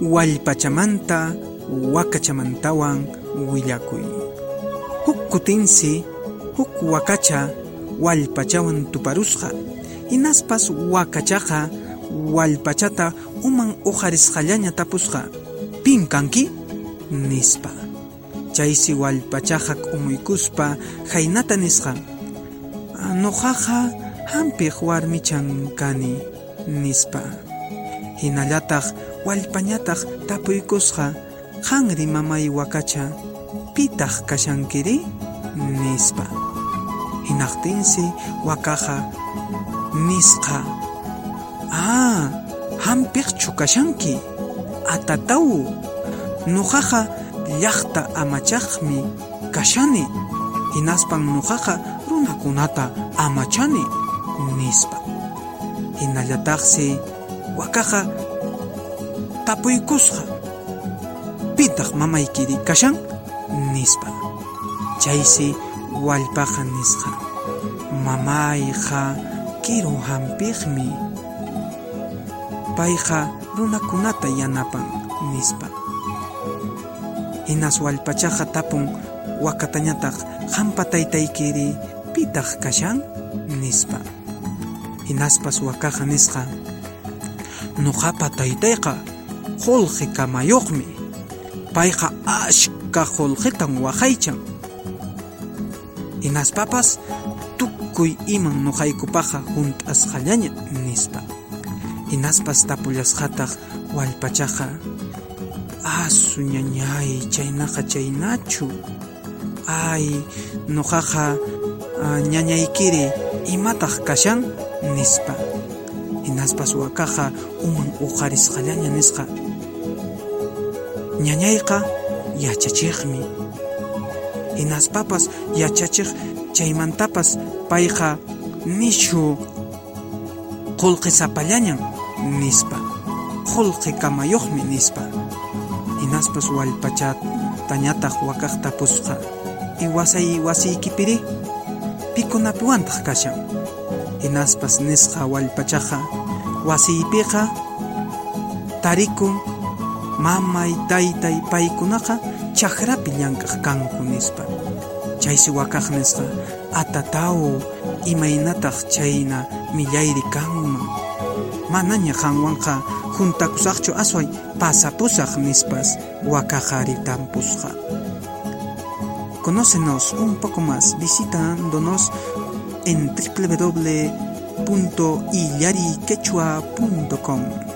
wallpachamanta wakachamantawan willakuy huk kutinsi huk wakacha wallpachawan tuparusqa. Hinaspas wakachaqa wallpachata uman uharisqallaña tapusqa. Kanki nispa. Chaysi wallpachaqa k'umuykuspa haynata nisqa. Nuqaqa hampiq warmichan kani nispa hinallataq wallpañataq tapuykusqa. Qanri mamay wakacha pitaq kashankiri? Nispa. Hinaqtinsi wakaqa nisqa. Ah hampiqchu kashanki. Atataw. Nuqaqa llaqta amachaqmi kashani. Hinaspan nuqaqa runakunata amachani. Nispa. Hinallataqsi wakaqa tapuykusqa pitaq mamaykiri kashan nispa chaysi wallpaqa nisqa mamayqa kiru hampiqmi payqa runakunata yanapan nispa. Hinas wallpachaqa tapun wakatañataq hampa taytaykiri pitaq kashan nispa. Hinaspas wakaqa nisqa nuqapa taytayqa qullqi kamayuqmi payqa ashka qullqitan waqaychan. Hinaspapas tukuy iman nuqaykupaqa hunt'asqallaña nispa. Hinaspas tapullasqataq wallpachaqa asu ñañay chaynaqa chaynachu. Ay nuqaqa ñañaykiri imataq kashan nispa hinaspas wakaqa uman uqarisqallaña nisqa ñañayqa yachachiqmi hinaspapas yachachiq chaymantapas payqa nishu. Qullqi sapallañan nispa. Qullqi kamayuqmi nispa. Hinaspas wallpachatañataq wakaq tapusqa y wasay wasiykipiri pikunapiwantaq kashan hinaspas nisqa wallpachaqa. Wasiypiqa tarikun mamay taytay paykunaqa chaqrapi llank'aq kanku nispa. Chaysi wakaq nisqa atataw imaynataq chayna millayri kanman. Manaña qanwanqa juntakusaqchu asway pasapusaq nispas wakaqa ritampusqa Conócenos un poco más. Visitándonos en www.illariquechua.com